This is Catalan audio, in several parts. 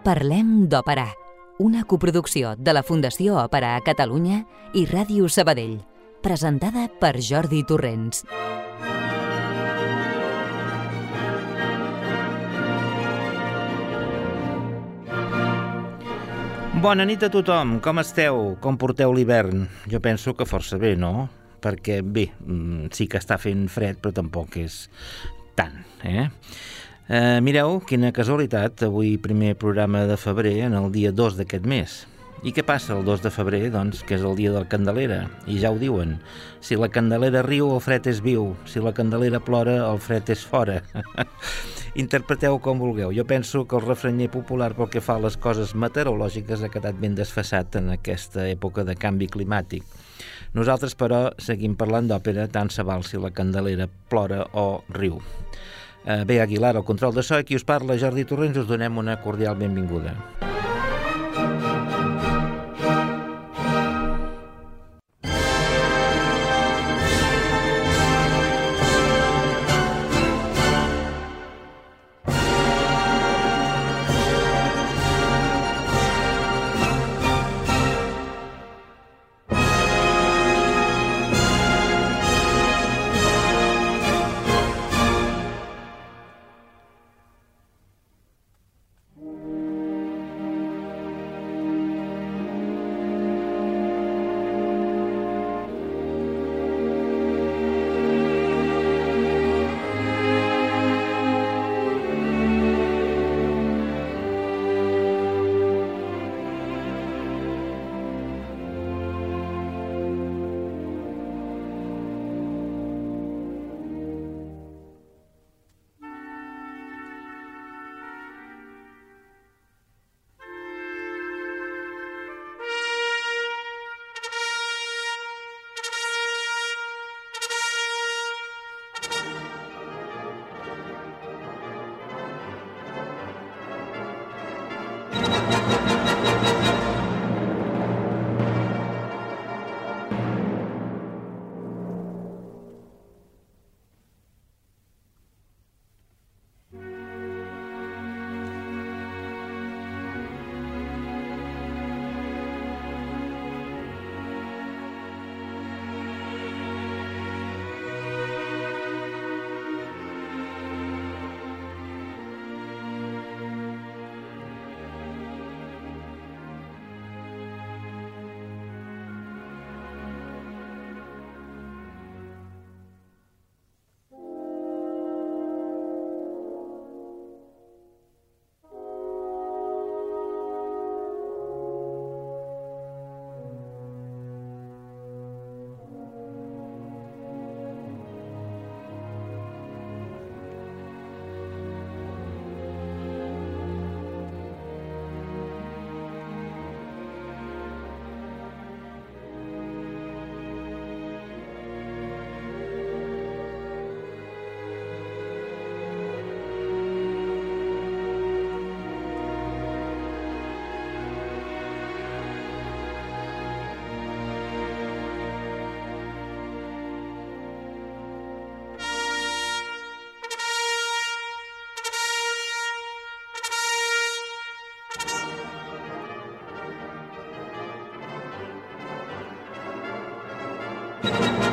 Parlem d'Òpera, una coproducció de la Fundació Òpera a Catalunya i Ràdio Sabadell, presentada per Jordi Torrents. Bona nit a tothom, com esteu? Com porteu l'hivern? Jo penso que força bé, no? Perquè, bé, mm, sí que està fent fred, però tampoc és tant, eh? Eh mireu, quina casualitat, avui primer programa de febrer, en el dia 2 d'aquest mes. I què passa el 2 de febrer? Doncs que és el dia del Candelera, i ja ho diuen. Si la Candelera riu, el fred és viu. Si la Candelera plora, el fred és fora. Interpreteu com vulgueu. Jo penso que el refrenyer popular pel que fa a les coses meteorològiques ha quedat ben desfassat en aquesta època de canvi climàtic. Nosaltres, però, seguim parlant d'òpera, tant se val si la Candelera plora o riu. Eh, bé, Aguilar, el control de so, i qui us parla, Jordi Torrents, us donem una cordial benvinguda.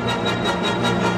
Música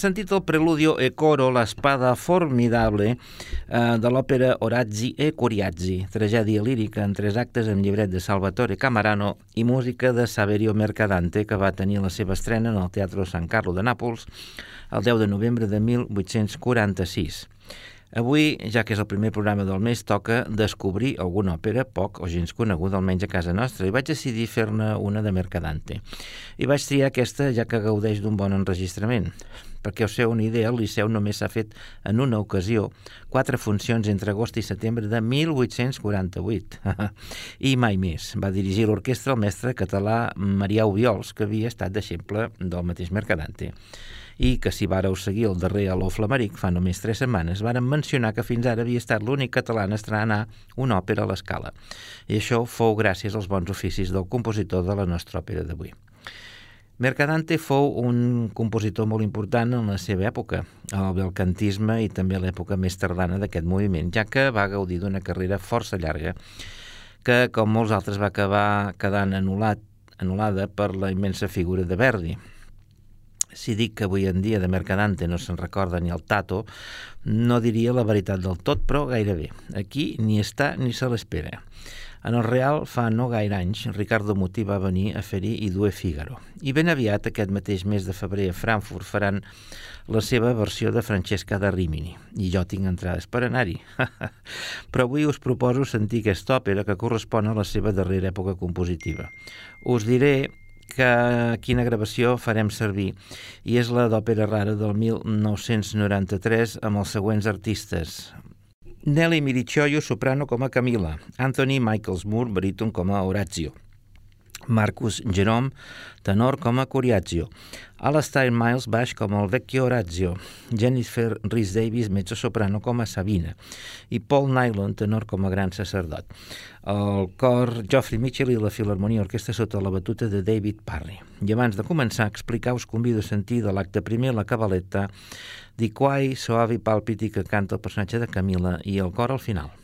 sentit el preludio e coro L'espada formidable eh, de l'òpera Orazzi e Coriazzi, tragèdia lírica en tres actes amb llibret de Salvatore Camarano i música de Saverio Mercadante, que va tenir la seva estrena en el Teatre San Carlo de Nàpols el 10 de novembre de 1846. Avui, ja que és el primer programa del mes, toca descobrir alguna òpera poc o gens coneguda, almenys a casa nostra, i vaig decidir fer-ne una de Mercadante. I vaig triar aquesta ja que gaudeix d'un bon enregistrament. Perquè us feu una idea, el Liceu només s'ha fet en una ocasió quatre funcions entre agost i setembre de 1848. I mai més. Va dirigir l'orquestra el mestre català Marià Ubiols, que havia estat d'exemple del mateix Mercadante i que si vareu seguir el darrer Aló Flameric fa només tres setmanes, varen mencionar que fins ara havia estat l'únic català en estrenar una òpera a l'escala. I això fou gràcies als bons oficis del compositor de la nostra òpera d'avui. Mercadante fou un compositor molt important en la seva època, el belcantisme i també l'època més tardana d'aquest moviment, ja que va gaudir d'una carrera força llarga que, com molts altres, va acabar quedant anul·lat, anul·lada per la immensa figura de Verdi, si dic que avui en dia de Mercadante no se'n recorda ni el Tato, no diria la veritat del tot, però gairebé. Aquí ni està ni se l'espera. En el Real, fa no gaire anys, Ricardo Muti va venir a fer-hi i Due Figaro. I ben aviat, aquest mateix mes de febrer a Frankfurt, faran la seva versió de Francesca de Rimini. I jo tinc entrades per anar-hi. Però avui us proposo sentir aquesta òpera que correspon a la seva darrera època compositiva. Us diré que quina gravació farem servir i és la d'òpera rara del 1993 amb els següents artistes. Nelly Miricioio, soprano com a Camila, Anthony Michaels Moore, baríton com a Horatio, Marcus Jerome, tenor com a Coriazio, Alastair Miles, baix com el Vecchio Orazio, Jennifer Rhys Davis, mezzo-soprano com a Sabina, i Paul Nylon, tenor com a gran sacerdot. El cor Geoffrey Mitchell i la Filharmonia Orquestra sota la batuta de David Parry. I abans de començar a explicar, us convido a sentir de l'acte primer la cabaleta di Quai Soavi Palpiti que canta el personatge de Camila i el cor al final.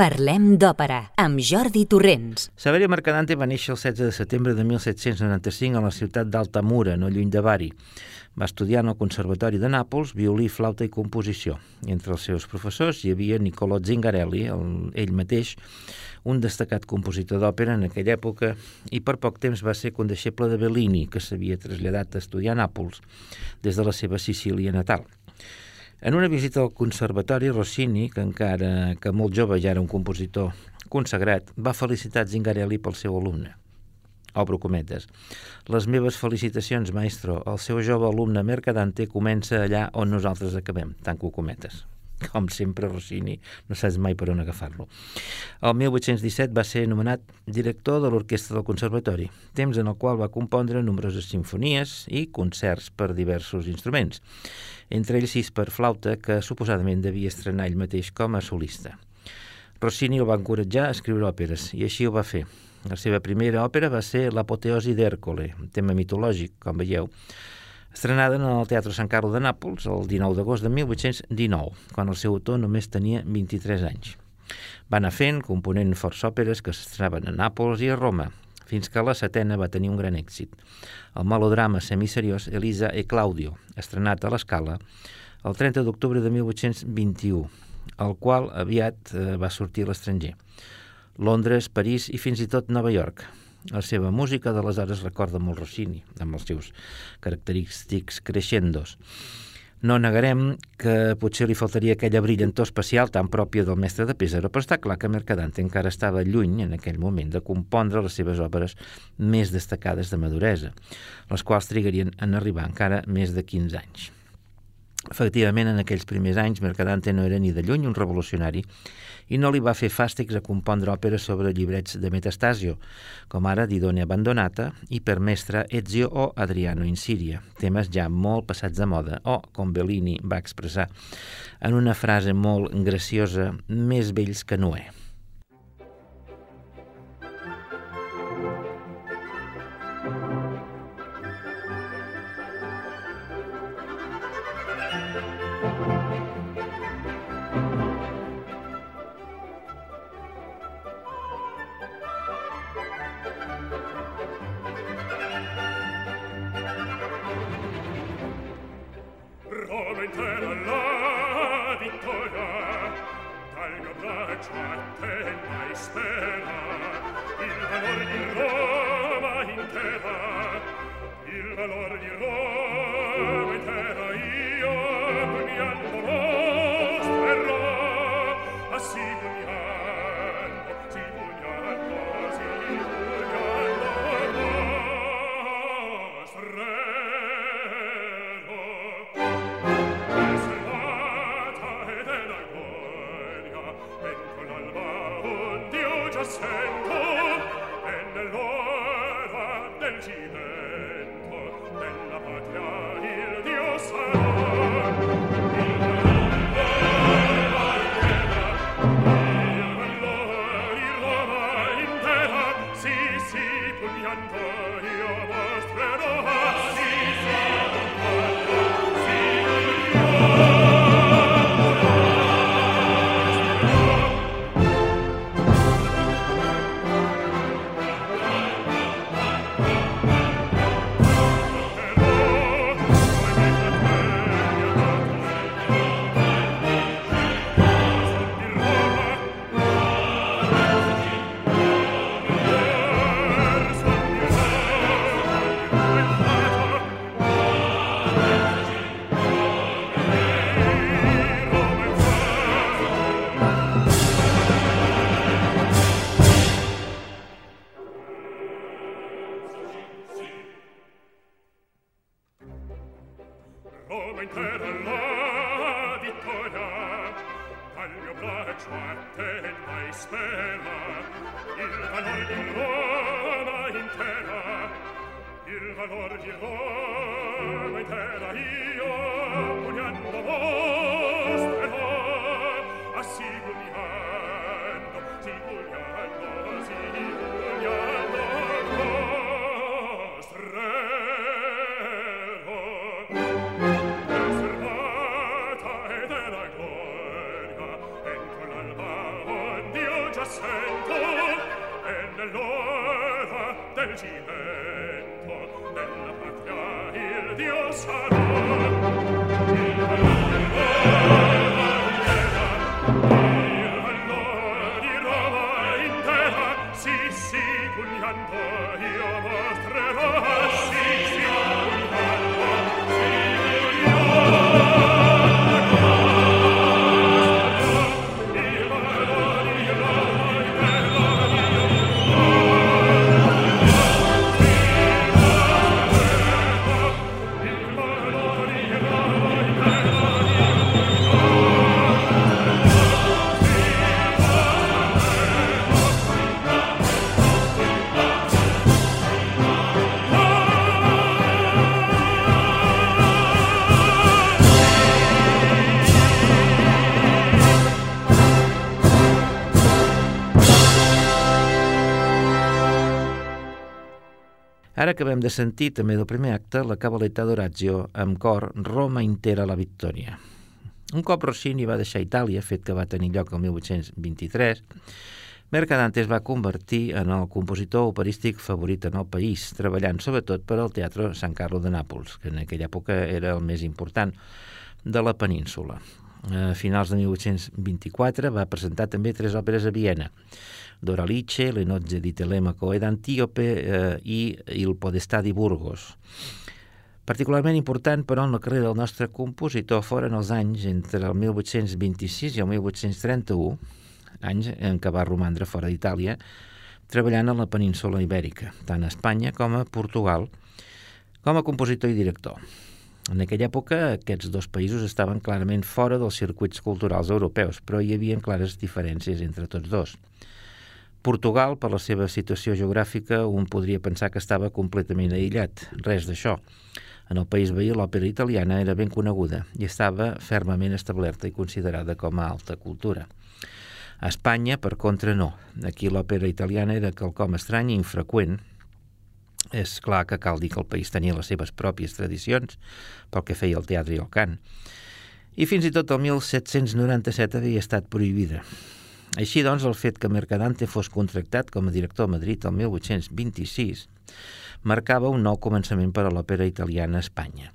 Parlem d'òpera, amb Jordi Torrents. Saverio Mercadante va néixer el 16 de setembre de 1795 a la ciutat d'Altamura, no lluny de Bari. Va estudiar en el Conservatori de Nàpols violí, flauta i composició. Entre els seus professors hi havia Niccolò Zingarelli, el, ell mateix, un destacat compositor d'òpera en aquella època i per poc temps va ser condeixeble de Bellini, que s'havia traslladat a estudiar a Nàpols des de la seva Sicília natal. En una visita al conservatori, Rossini, que encara que molt jove ja era un compositor consagrat, va felicitar Zingarelli pel seu alumne. Obro cometes. Les meves felicitacions, maestro. El seu jove alumne Mercadante comença allà on nosaltres acabem. Tanco cometes. Com sempre, Rossini, no saps mai per on agafar-lo. El 1817 va ser nomenat director de l'Orquestra del Conservatori, temps en el qual va compondre nombroses sinfonies i concerts per diversos instruments entre ells sis per flauta, que suposadament devia estrenar ell mateix com a solista. Rossini el va encoratjar a escriure òperes, i així ho va fer. La seva primera òpera va ser l'Apoteosi d'Hèrcole, un tema mitològic, com veieu, estrenada en el Teatre Sant Carlo de Nàpols el 19 d'agost de 1819, quan el seu autor només tenia 23 anys. Va anar fent, component força òperes que s'estrenaven a Nàpols i a Roma, fins que la setena va tenir un gran èxit. El melodrama semiseriós Elisa e Claudio, estrenat a l'escala el 30 d'octubre de 1821, el qual aviat eh, va sortir a l'estranger. Londres, París i fins i tot Nova York. La seva música d'aleshores recorda molt Rossini, amb els seus característics crescendos. No negarem que potser li faltaria aquella brillantor especial tan pròpia del mestre de Pesaro, però està clar que Mercadante encara estava lluny en aquell moment de compondre les seves obres més destacades de maduresa, les quals trigarien en arribar encara més de 15 anys. Efectivament, en aquells primers anys, Mercadante no era ni de lluny un revolucionari i no li va fer fàstics a compondre òperes sobre llibrets de Metastasio, com ara Didone Abandonata i per mestre Ezio o Adriano in Siria, temes ja molt passats de moda, o, com Bellini va expressar en una frase molt graciosa, més vells que Noé. bella patria il dio sa Ara acabem de sentir també del primer acte la cabaleta d'Orazio amb cor Roma intera la victòria. Un cop Rossini va deixar Itàlia, fet que va tenir lloc el 1823, Mercadante es va convertir en el compositor operístic favorit en el país, treballant sobretot per al Teatre San Carlo de Nàpols, que en aquella època era el més important de la península. A finals de 1824 va presentar també tres òperes a Viena, Doralice, le nozze di Telemaco ed Antiope eh, i il Podestà di Burgos. Particularment important, però, en la carrera del nostre compositor foren els anys entre el 1826 i el 1831, anys en què va romandre fora d'Itàlia, treballant a la península ibèrica, tant a Espanya com a Portugal, com a compositor i director. En aquella època, aquests dos països estaven clarament fora dels circuits culturals europeus, però hi havia clares diferències entre tots dos. Portugal, per la seva situació geogràfica, un podria pensar que estava completament aïllat. Res d'això. En el país veí, l'òpera italiana era ben coneguda i estava fermament establerta i considerada com a alta cultura. A Espanya, per contra, no. Aquí l'òpera italiana era quelcom estrany i infreqüent. És clar que cal dir que el país tenia les seves pròpies tradicions pel que feia el teatre i el cant. I fins i tot el 1797 havia estat prohibida. Així doncs, el fet que Mercadante fos contractat com a director a Madrid el 1826 marcava un nou començament per a l'òpera italiana a Espanya.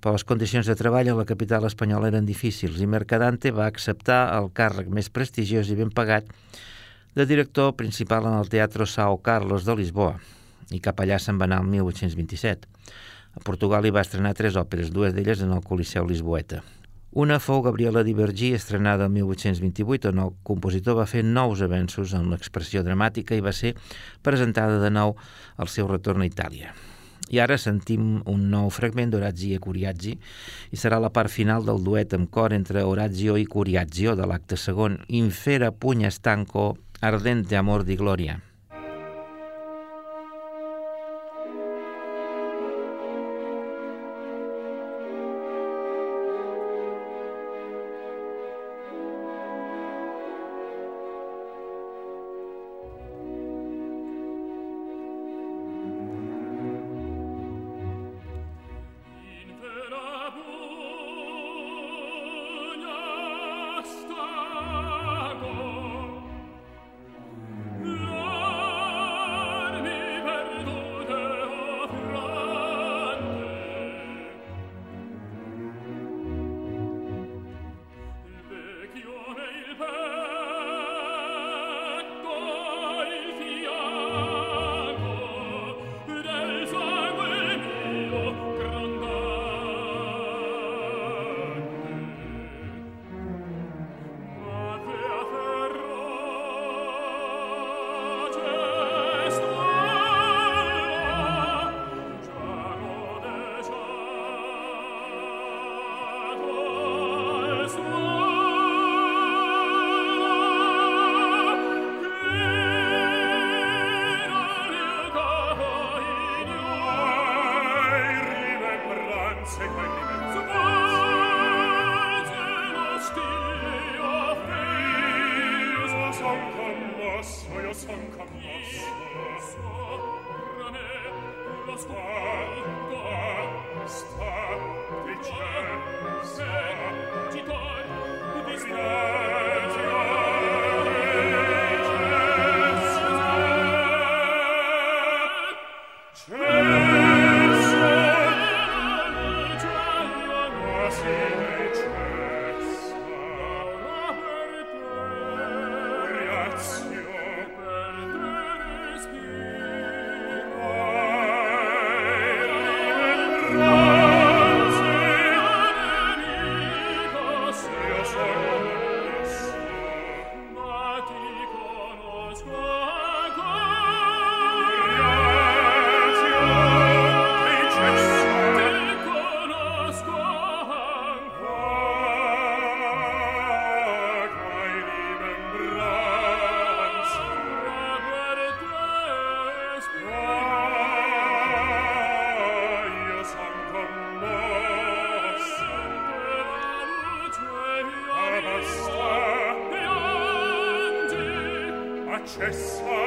Però les condicions de treball a la capital espanyola eren difícils i Mercadante va acceptar el càrrec més prestigiós i ben pagat de director principal en el Teatre Sao Carlos de Lisboa i cap allà se'n va anar el 1827. A Portugal hi va estrenar tres òperes, dues d'elles en el Coliseu Lisboeta, una fou Gabriela Divergí, estrenada el 1828, on el compositor va fer nous avenços en l'expressió dramàtica i va ser presentada de nou al seu retorn a Itàlia. I ara sentim un nou fragment d'Orazio e Curiazzi i serà la part final del duet amb cor entre Orazio i Curiazio de l'acte segon Infera pugna stanco ardente amor di gloria. cessa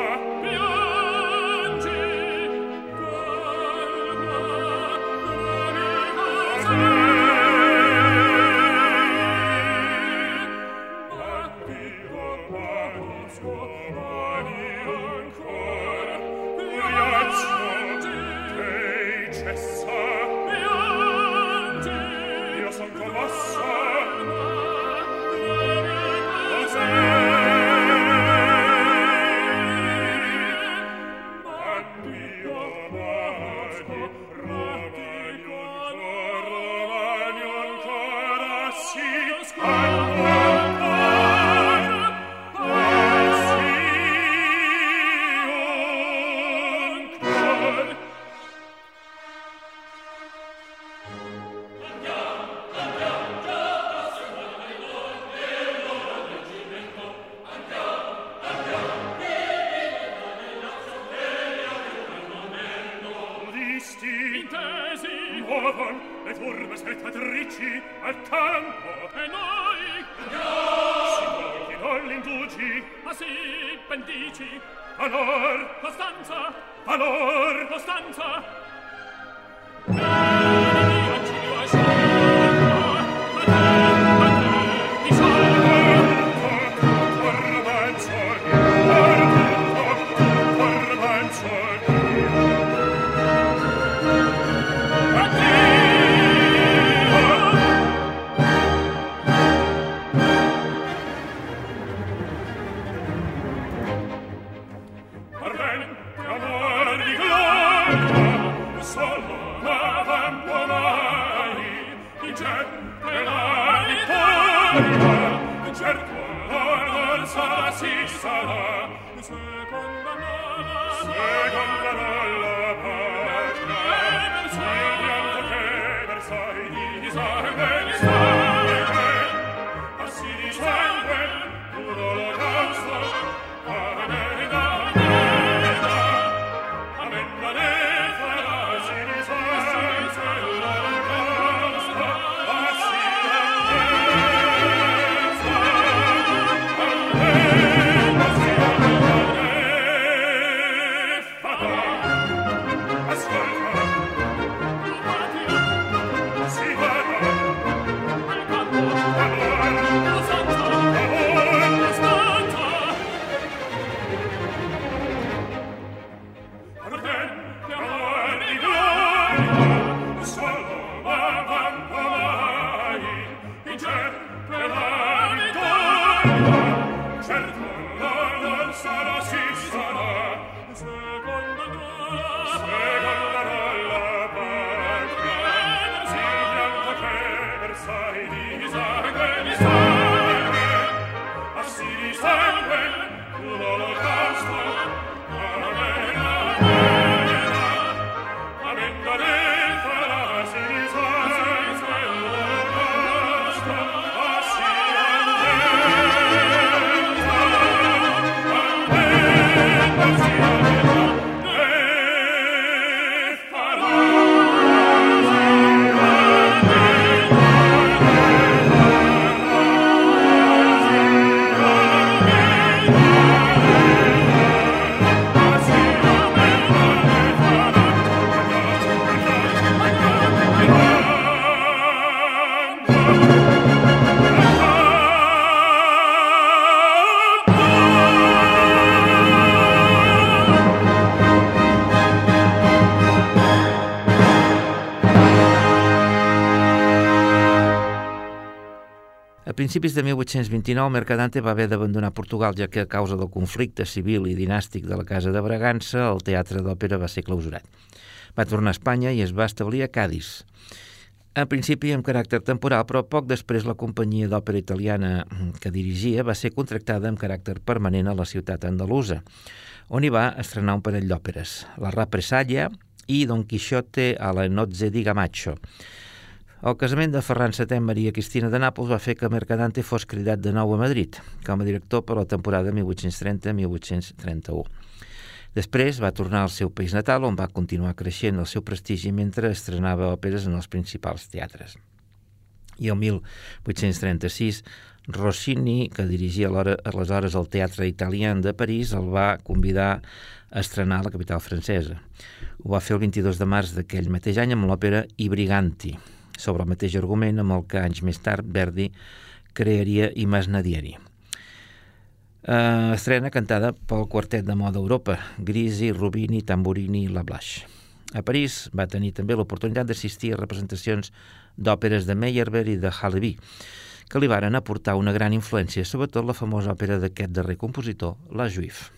principis de 1829, Mercadante va haver d'abandonar Portugal, ja que a causa del conflicte civil i dinàstic de la Casa de Bragança, el teatre d'òpera va ser clausurat. Va tornar a Espanya i es va establir a Cádiz. En principi amb caràcter temporal, però poc després la companyia d'òpera italiana que dirigia va ser contractada amb caràcter permanent a la ciutat andalusa, on hi va estrenar un parell d'òperes, La Represalla i Don Quixote a la Nozze di Gamacho, el casament de Ferran VII Maria Cristina de Nàpols va fer que Mercadante fos cridat de nou a Madrid, com a director per la temporada 1830-1831. Després va tornar al seu país natal, on va continuar creixent el seu prestigi mentre estrenava òperes en els principals teatres. I el 1836 Rossini, que dirigia aleshores el Teatre Italian de París, el va convidar a estrenar a la capital francesa. Ho va fer el 22 de març d'aquell mateix any amb l'òpera I Briganti, sobre el mateix argument amb el que anys més tard Verdi crearia I Masnadieri. Uh, estrena cantada pel quartet de moda Europa, Grisi, Rubini, Tamburini i La Blache. A París va tenir també l'oportunitat d'assistir a representacions d'òperes de Meyerbeer i de Halevi, que li varen aportar una gran influència, sobretot la famosa òpera d'aquest darrer compositor, La Juif.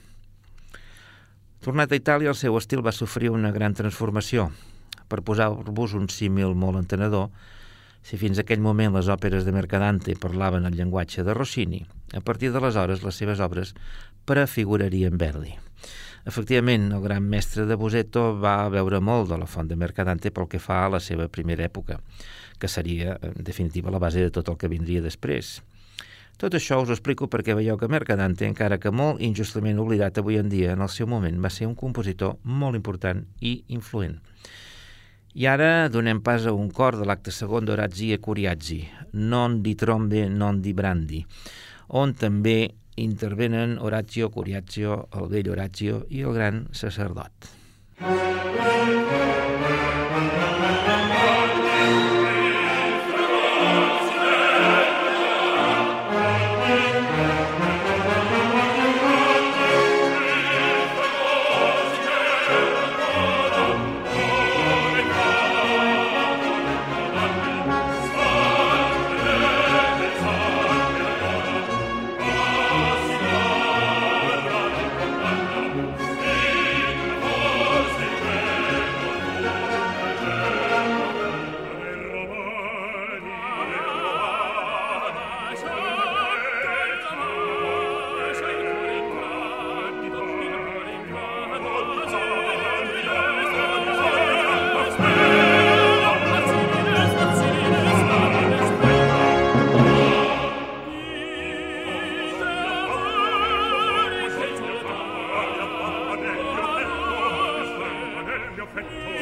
Tornat a Itàlia, el seu estil va sofrir una gran transformació. Per posar-vos un símil molt entenedor, si fins aquell moment les òperes de Mercadante parlaven el llenguatge de Rossini, a partir d'aleshores les seves obres prefigurarien Verdi. Efectivament, el gran mestre de Bosetto va veure molt de la font de Mercadante pel que fa a la seva primera època, que seria, en definitiva, la base de tot el que vindria després. Tot això us ho explico perquè veieu que Mercadante, encara que molt injustament oblidat avui en dia, en el seu moment va ser un compositor molt important i influent. I ara donem pas a un cor de l'acte segon d'Orazzi e Curiazzi, Non di trombe, non di brandi, on també intervenen Orazio Curiazio, el vell Orazio i el gran sacerdot. perfect.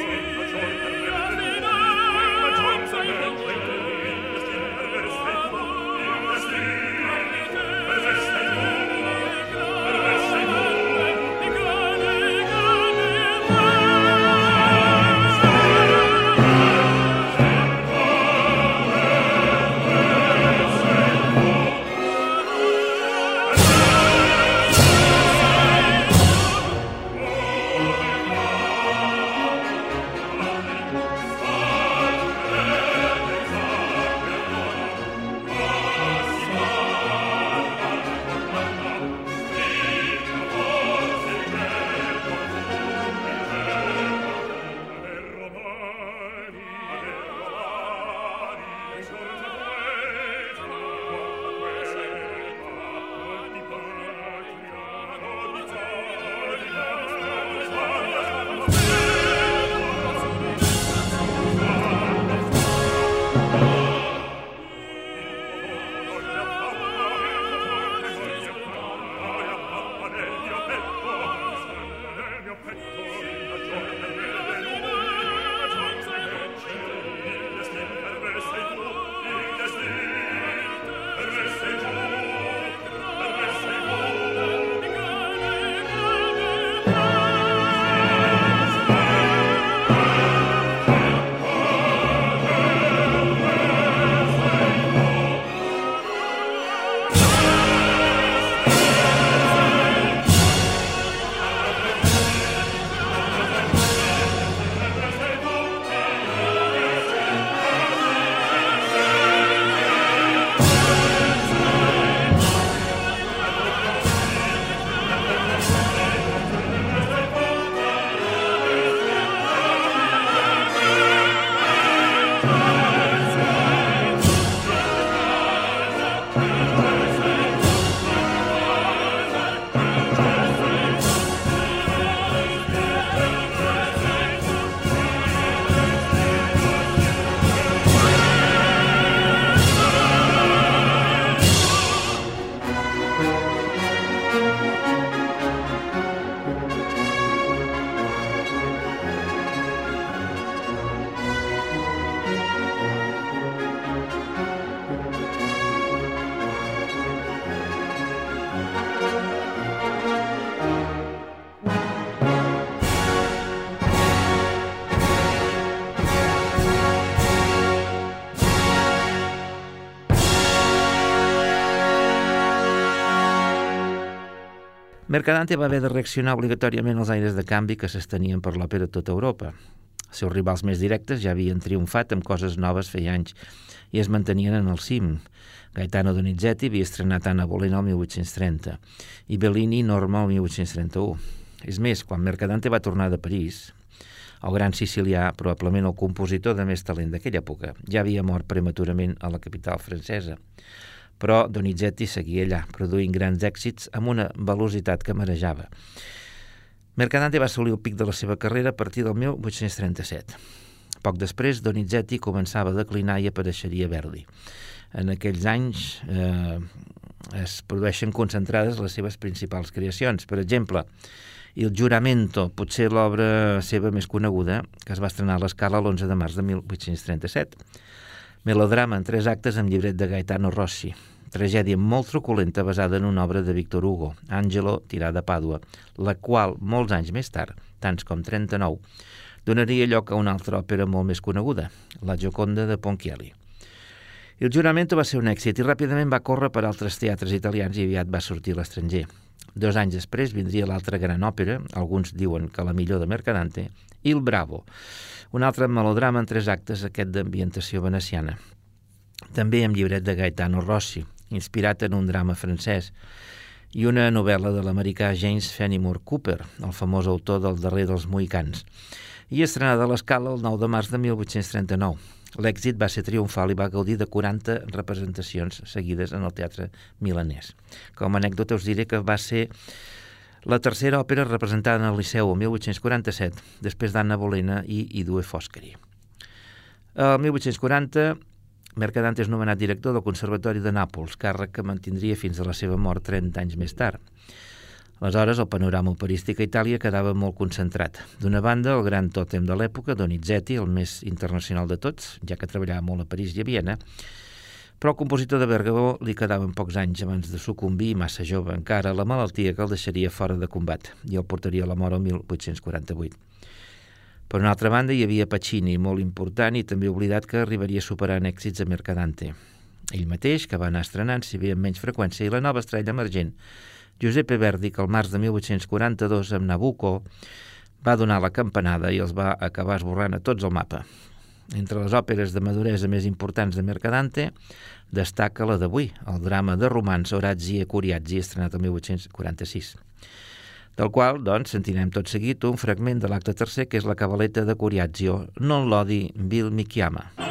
Mercadante va haver de reaccionar obligatòriament als aires de canvi que s'estenien per l'òpera a tota Europa. Els seus rivals més directes ja havien triomfat amb coses noves feia anys i es mantenien en el cim. Gaetano Donizetti havia estrenat Anna Bolena el 1830 i Bellini Norma el 1831. És més, quan Mercadante va tornar de París, el gran sicilià, probablement el compositor de més talent d'aquella època, ja havia mort prematurament a la capital francesa però Donizetti seguia allà, produint grans èxits amb una velocitat que marejava. Mercadante va assolir el pic de la seva carrera a partir del 1837. Poc després, Donizetti començava a declinar i apareixeria Verdi. En aquells anys eh, es produeixen concentrades les seves principals creacions. Per exemple, Il Juramento, potser l'obra seva més coneguda, que es va estrenar a l'escala l'11 de març de 1837. Melodrama en tres actes amb llibret de Gaetano Rossi, tragèdia molt truculenta basada en una obra de Victor Hugo, Angelo, tirada a Pàdua, la qual, molts anys més tard, tants com 39, donaria lloc a una altra òpera molt més coneguda, La Gioconda de Ponchielli. El juramento va ser un èxit i ràpidament va córrer per altres teatres italians i aviat va sortir a l'estranger. Dos anys després vindria l'altra gran òpera, alguns diuen que la millor de Mercadante, Il Bravo, un altre melodrama en tres actes, aquest d'ambientació veneciana. També amb llibret de Gaetano Rossi, inspirat en un drama francès, i una novel·la de l'americà James Fenimore Cooper, el famós autor del darrer dels Mohicans, i estrenada a l'escala el 9 de març de 1839. L'èxit va ser triomfal i va gaudir de 40 representacions seguides en el teatre milanès. Com a anècdota us diré que va ser la tercera òpera representada en el Liceu el 1847, després d'Anna Bolena i I Due Foscari. El 1840 Mercadante és nomenat director del Conservatori de Nàpols, càrrec que mantindria fins a la seva mort 30 anys més tard. Aleshores, el panorama operístic a Itàlia quedava molt concentrat. D'una banda, el gran tòtem de l'època, Donizetti, el més internacional de tots, ja que treballava molt a París i a Viena, però el compositor de Bergamo li quedaven pocs anys abans de sucumbir, massa jove encara, la malaltia que el deixaria fora de combat i el portaria a la mort el 1848. Per una altra banda, hi havia Pacini, molt important i també oblidat que arribaria en èxits a Mercadante. Ell mateix, que va anar estrenant, si bé amb menys freqüència, i la nova estrella emergent, Giuseppe Verdi, que al març de 1842 amb Nabucco va donar la campanada i els va acabar esborrant a tots el mapa. Entre les òperes de maduresa més importants de Mercadante destaca la d'avui, el drama de romans Orazzi e Curiazzi, estrenat el 1846 del qual, doncs, sentirem tot seguit un fragment de l'acte tercer, que és la cabaleta de Coriazio, Non l'odi, Bill mi chiama.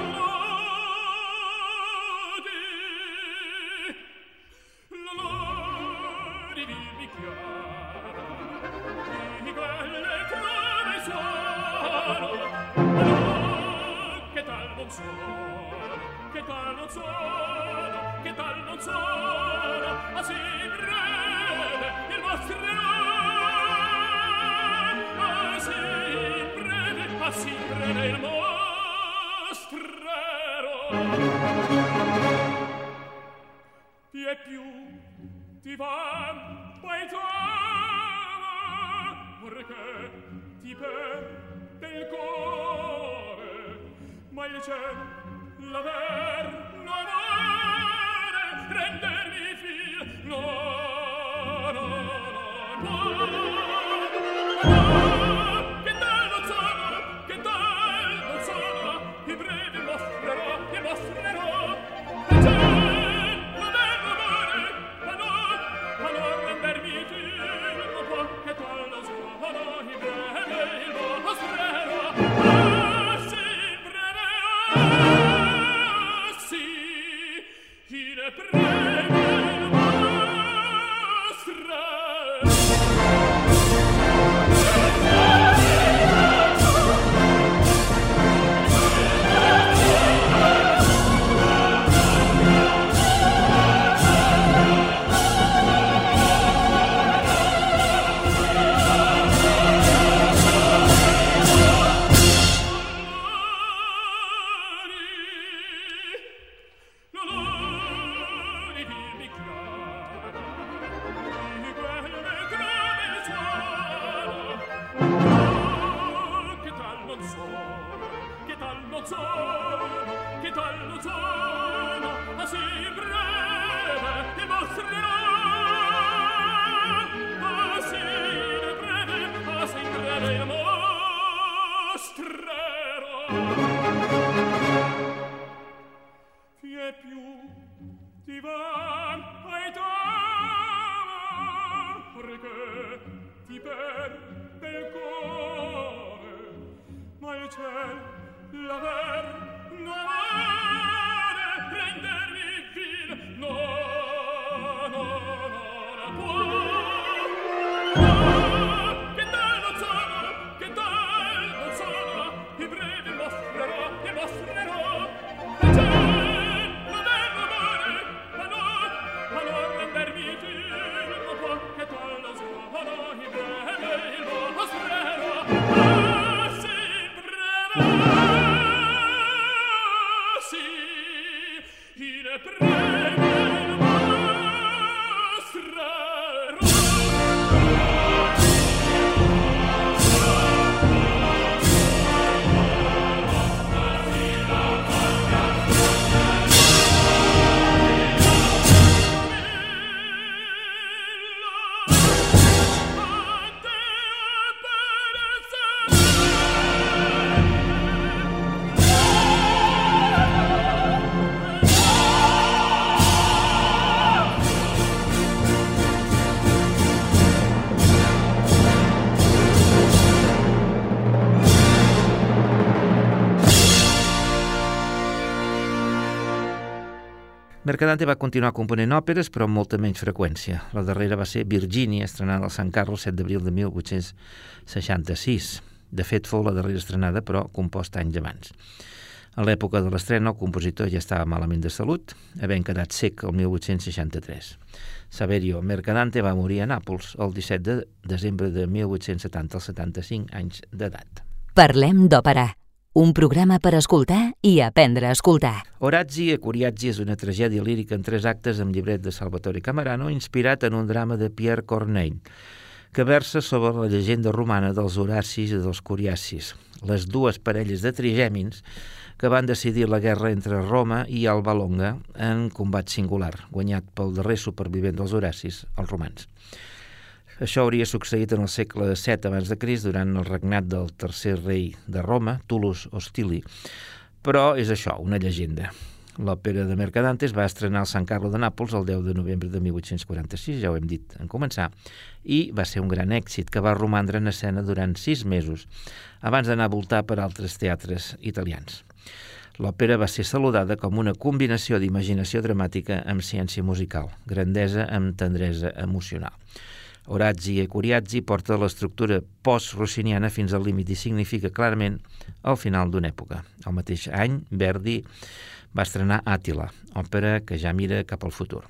Mercadante va continuar component òperes, però amb molta menys freqüència. La darrera va ser Virginia, estrenada al Sant Carlos 7 d'abril de 1866. De fet, fou la darrera estrenada, però composta anys abans. A l'època de l'estrena, el compositor ja estava malament de salut, havent quedat sec el 1863. Saverio Mercadante va morir a Nàpols el 17 de desembre de 1870, als 75 anys d'edat. Parlem d'òpera un programa per escoltar i aprendre a escoltar. Orazzi e Curiazzi és una tragèdia lírica en tres actes amb llibret de Salvatore Camerano inspirat en un drama de Pierre Corneille que versa sobre la llegenda romana dels Horacis i dels Curiacis, les dues parelles de trigèmins que van decidir la guerra entre Roma i Alba Longa en combat singular, guanyat pel darrer supervivent dels Horacis, els romans. Això hauria succeït en el segle VII abans de Crist durant el regnat del tercer rei de Roma, Tullus Hostili, però és això, una llegenda. L'òpera de Mercadantes va estrenar al Sant Carlo de Nàpols el 10 de novembre de 1846, ja ho hem dit en començar, i va ser un gran èxit que va romandre en escena durant sis mesos, abans d'anar a voltar per altres teatres italians. L'òpera va ser saludada com una combinació d'imaginació dramàtica amb ciència musical, grandesa amb tendresa emocional. Orazzi e Curiazzi porta l'estructura post-rossiniana fins al límit i significa clarament el final d'una època. El mateix any, Verdi va estrenar Àtila, òpera que ja mira cap al futur.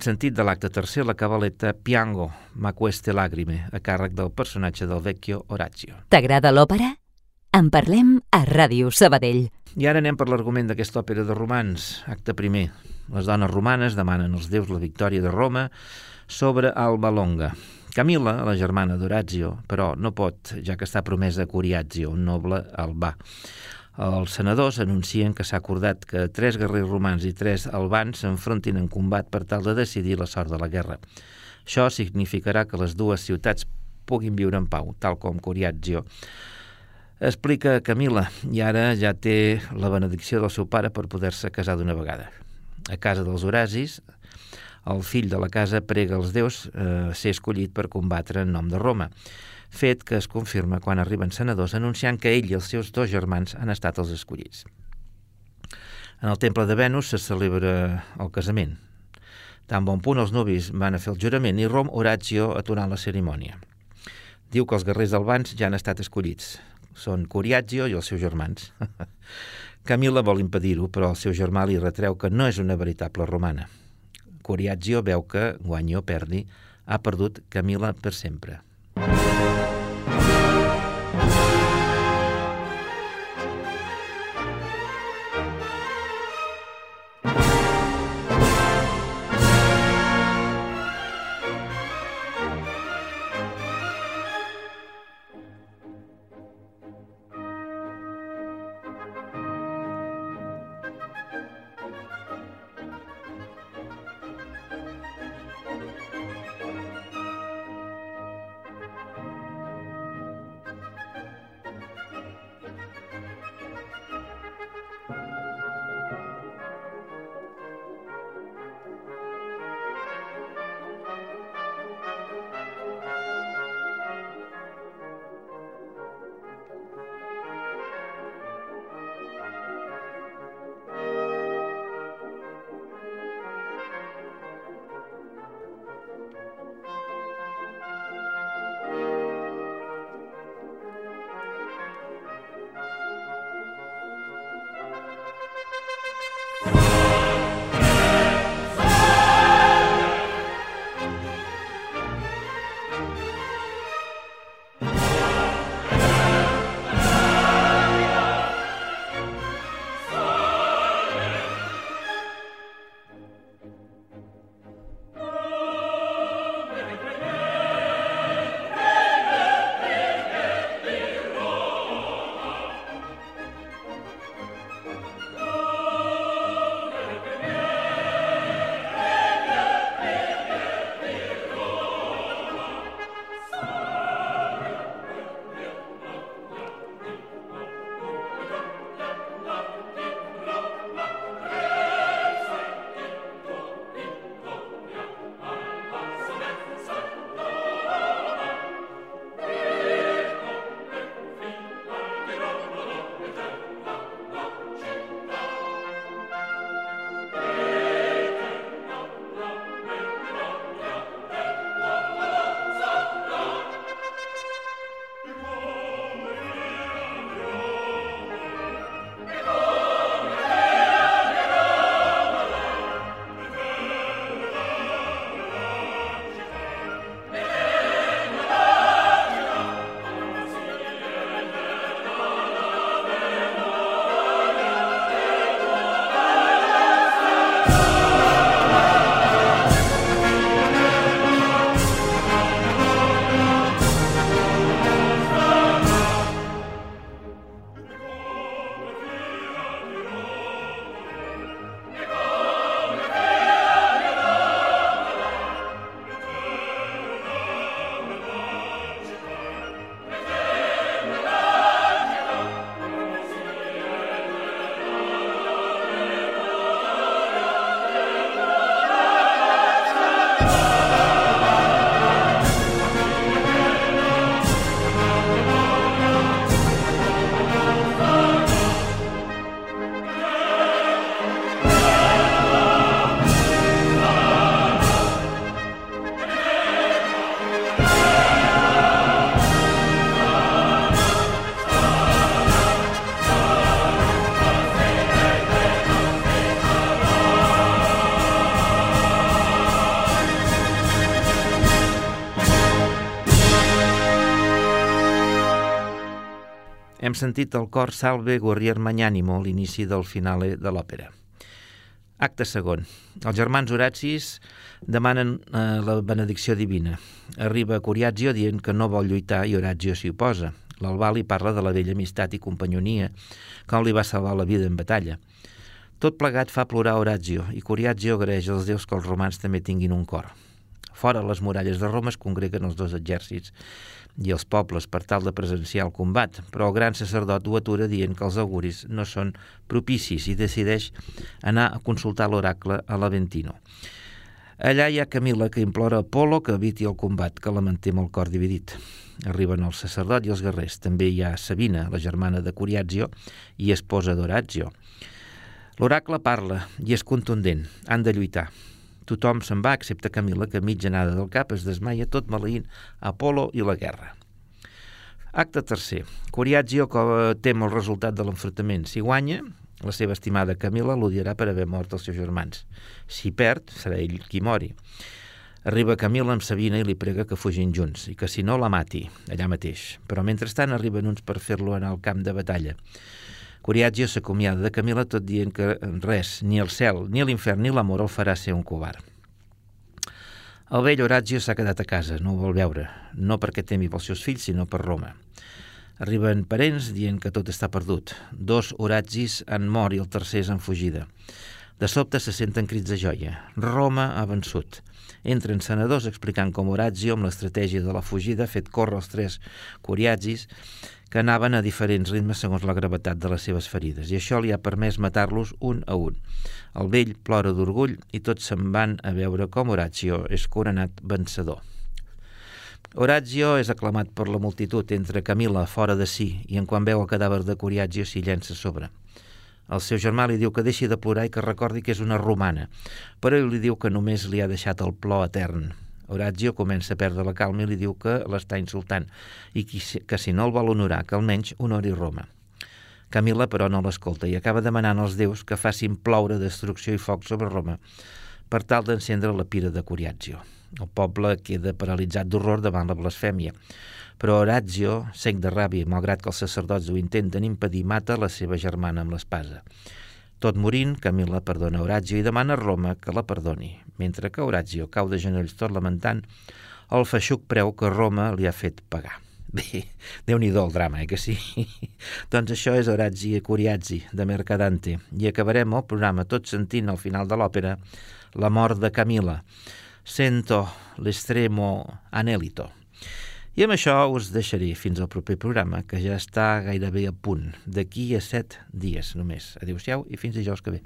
Sentit de l'acte tercer la cabaleta Piango, ma queste lagrime, a càrrec del personatge del vecchio Horatio. T'agrada l'òpera? En parlem a Ràdio Sabadell. I ara anem per l'argument d'aquesta òpera de romans, acte primer. Les dones romanes demanen als déus la victòria de Roma sobre Alba Longa. Camila, la germana d'Horazio, però no pot, ja que està promesa a Curiazio, un noble albà. Els senadors anuncien que s'ha acordat que tres guerrers romans i tres albans s'enfrontin en combat per tal de decidir la sort de la guerra. Això significarà que les dues ciutats puguin viure en pau, tal com Curiazio explica Camila, i ara ja té la benedicció del seu pare per poder-se casar d'una vegada. A casa dels Horacis, el fill de la casa prega als déus eh, ser escollit per combatre en nom de Roma, fet que es confirma quan arriben senadors anunciant que ell i els seus dos germans han estat els escollits. En el temple de Venus se celebra el casament. Tan bon punt els nuvis van a fer el jurament i Rom Horatio aturant la cerimònia. Diu que els guerrers albans ja han estat escollits. Són Curiazio i els seus germans. Camila vol impedir-ho, però el seu germà li retreu que no és una veritable romana. Curiazio veu que, guanyi o perdi, ha perdut Camila per sempre. Bye. Hem sentit el cor Salve Guerrier Magnanimo, l'inici del finale de l'òpera. Acte segon. Els germans Horacis demanen eh, la benedicció divina. Arriba Coriazio dient que no vol lluitar i Horacio s'hi oposa. L'Albali parla de la vella amistat i companyonia, com li va salvar la vida en batalla. Tot plegat fa plorar Horacio i Coriazio agraeix als déus que els romans també tinguin un cor. Fora les muralles de Roma es congreguen els dos exèrcits i els pobles per tal de presenciar el combat, però el gran sacerdot ho atura dient que els auguris no són propicis i decideix anar a consultar l'oracle a l'Aventino. Allà hi ha Camila que implora a Apolo que eviti el combat, que la manté amb el cor dividit. Arriben el sacerdot i els guerrers. També hi ha Sabina, la germana de Coriazio i esposa d'Orazio. L'oracle parla i és contundent. Han de lluitar. Tothom se'n va, excepte Camila, que mitja anada del cap es desmaia tot maleint Apolo i la guerra. Acte tercer. Coriazio tem el resultat de l'enfrontament. Si guanya, la seva estimada Camila l'odiarà per haver mort els seus germans. Si perd, serà ell qui mori. Arriba Camila amb Sabina i li prega que fugin junts i que si no la mati, allà mateix. Però mentrestant arriben uns per fer-lo anar al camp de batalla. Coriazio s'acomiada de Camila tot dient que res, ni el cel, ni l'infern, ni l'amor el farà ser un covard. El vell Horatio s'ha quedat a casa, no ho vol veure, no perquè temi pels seus fills, sinó per Roma. Arriben parents dient que tot està perdut. Dos Horatzis han mort i el tercer és en fugida. De sobte se senten crits de joia. Roma ha vençut. Entren senadors explicant com Horatio, amb l'estratègia de la fugida, ha fet córrer els tres coriatzis que anaven a diferents ritmes segons la gravetat de les seves ferides, i això li ha permès matar-los un a un. El vell plora d'orgull i tots se'n van a veure com Horatio és coronat vencedor. Horatio és aclamat per la multitud entre Camila fora de si i en quan veu el cadàver de Coriazio s'hi llença sobre. El seu germà li diu que deixi de plorar i que recordi que és una romana, però ell li diu que només li ha deixat el plor etern. Horatio comença a perdre la calma i li diu que l'està insultant i que, que si no el vol honorar, que almenys honori Roma. Camila, però, no l'escolta i acaba demanant als déus que facin ploure destrucció i foc sobre Roma per tal d'encendre la pira de Coriazio. El poble queda paralitzat d'horror davant la blasfèmia, però Horatio, sec de ràbia, malgrat que els sacerdots ho intenten impedir, mata la seva germana amb l'espasa. Tot morint, Camila perdona Horatio i demana a Roma que la perdoni, mentre que Horatio cau de genolls tot lamentant el feixuc preu que Roma li ha fet pagar. Bé, déu nhi el drama, eh, que sí? doncs això és Horatzi e Curiazzi, de Mercadante, i acabarem el programa tot sentint al final de l'òpera la mort de Camila. Sento l'estremo anelito. I amb això us deixaré fins al proper programa, que ja està gairebé a punt, d'aquí a set dies només. Adéu-siau i fins dijous que ve.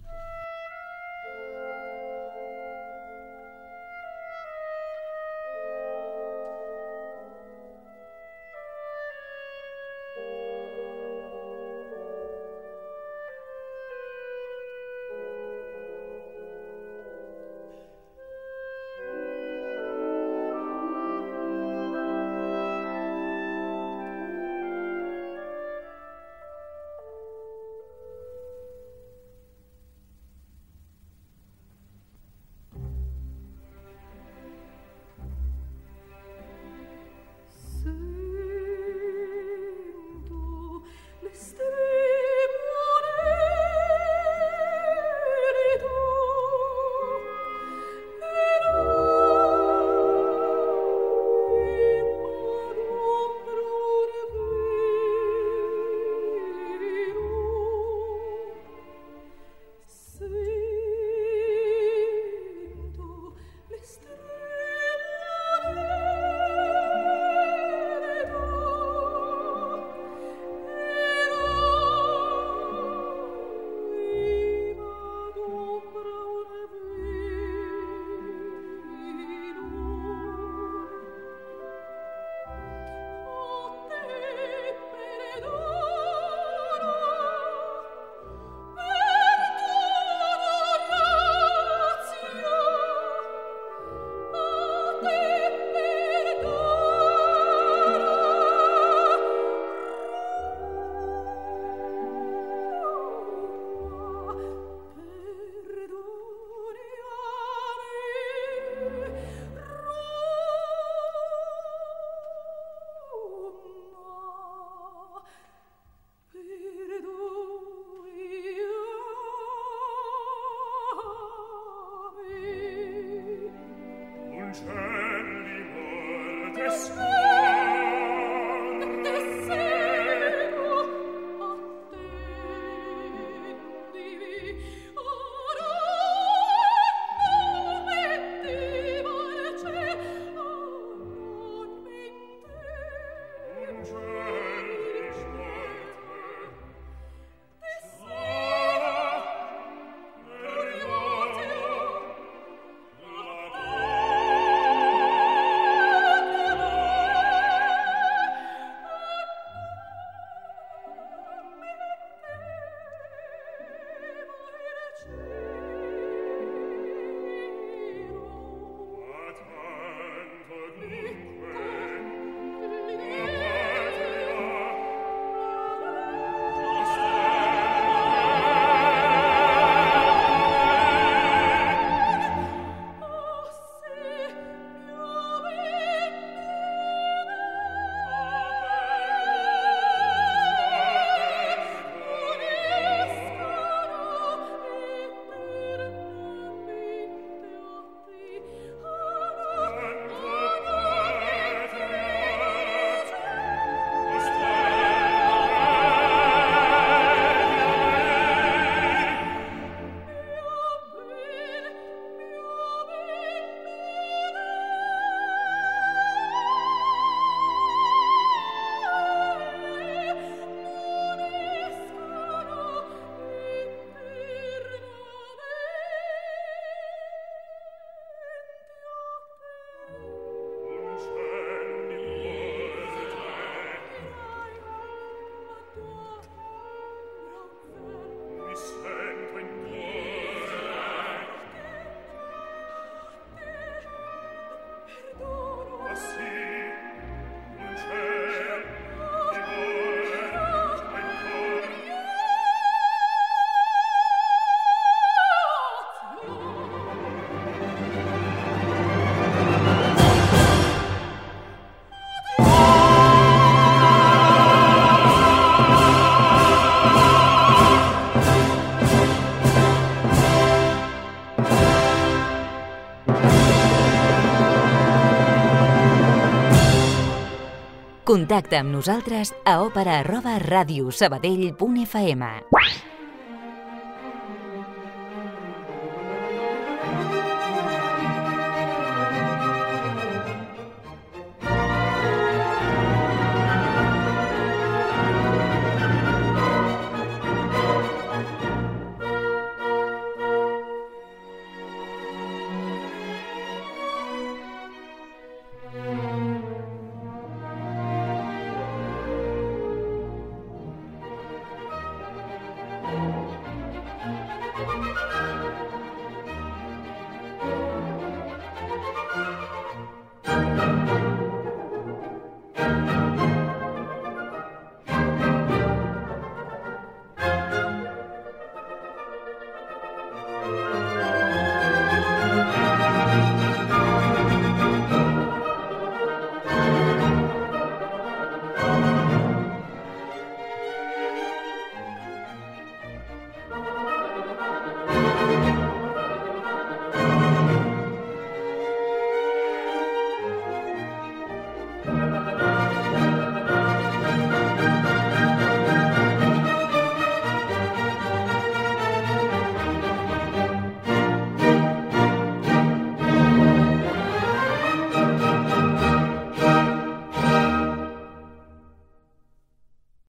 Contacta amb nosaltres a òpera arroba radiosabadell.fm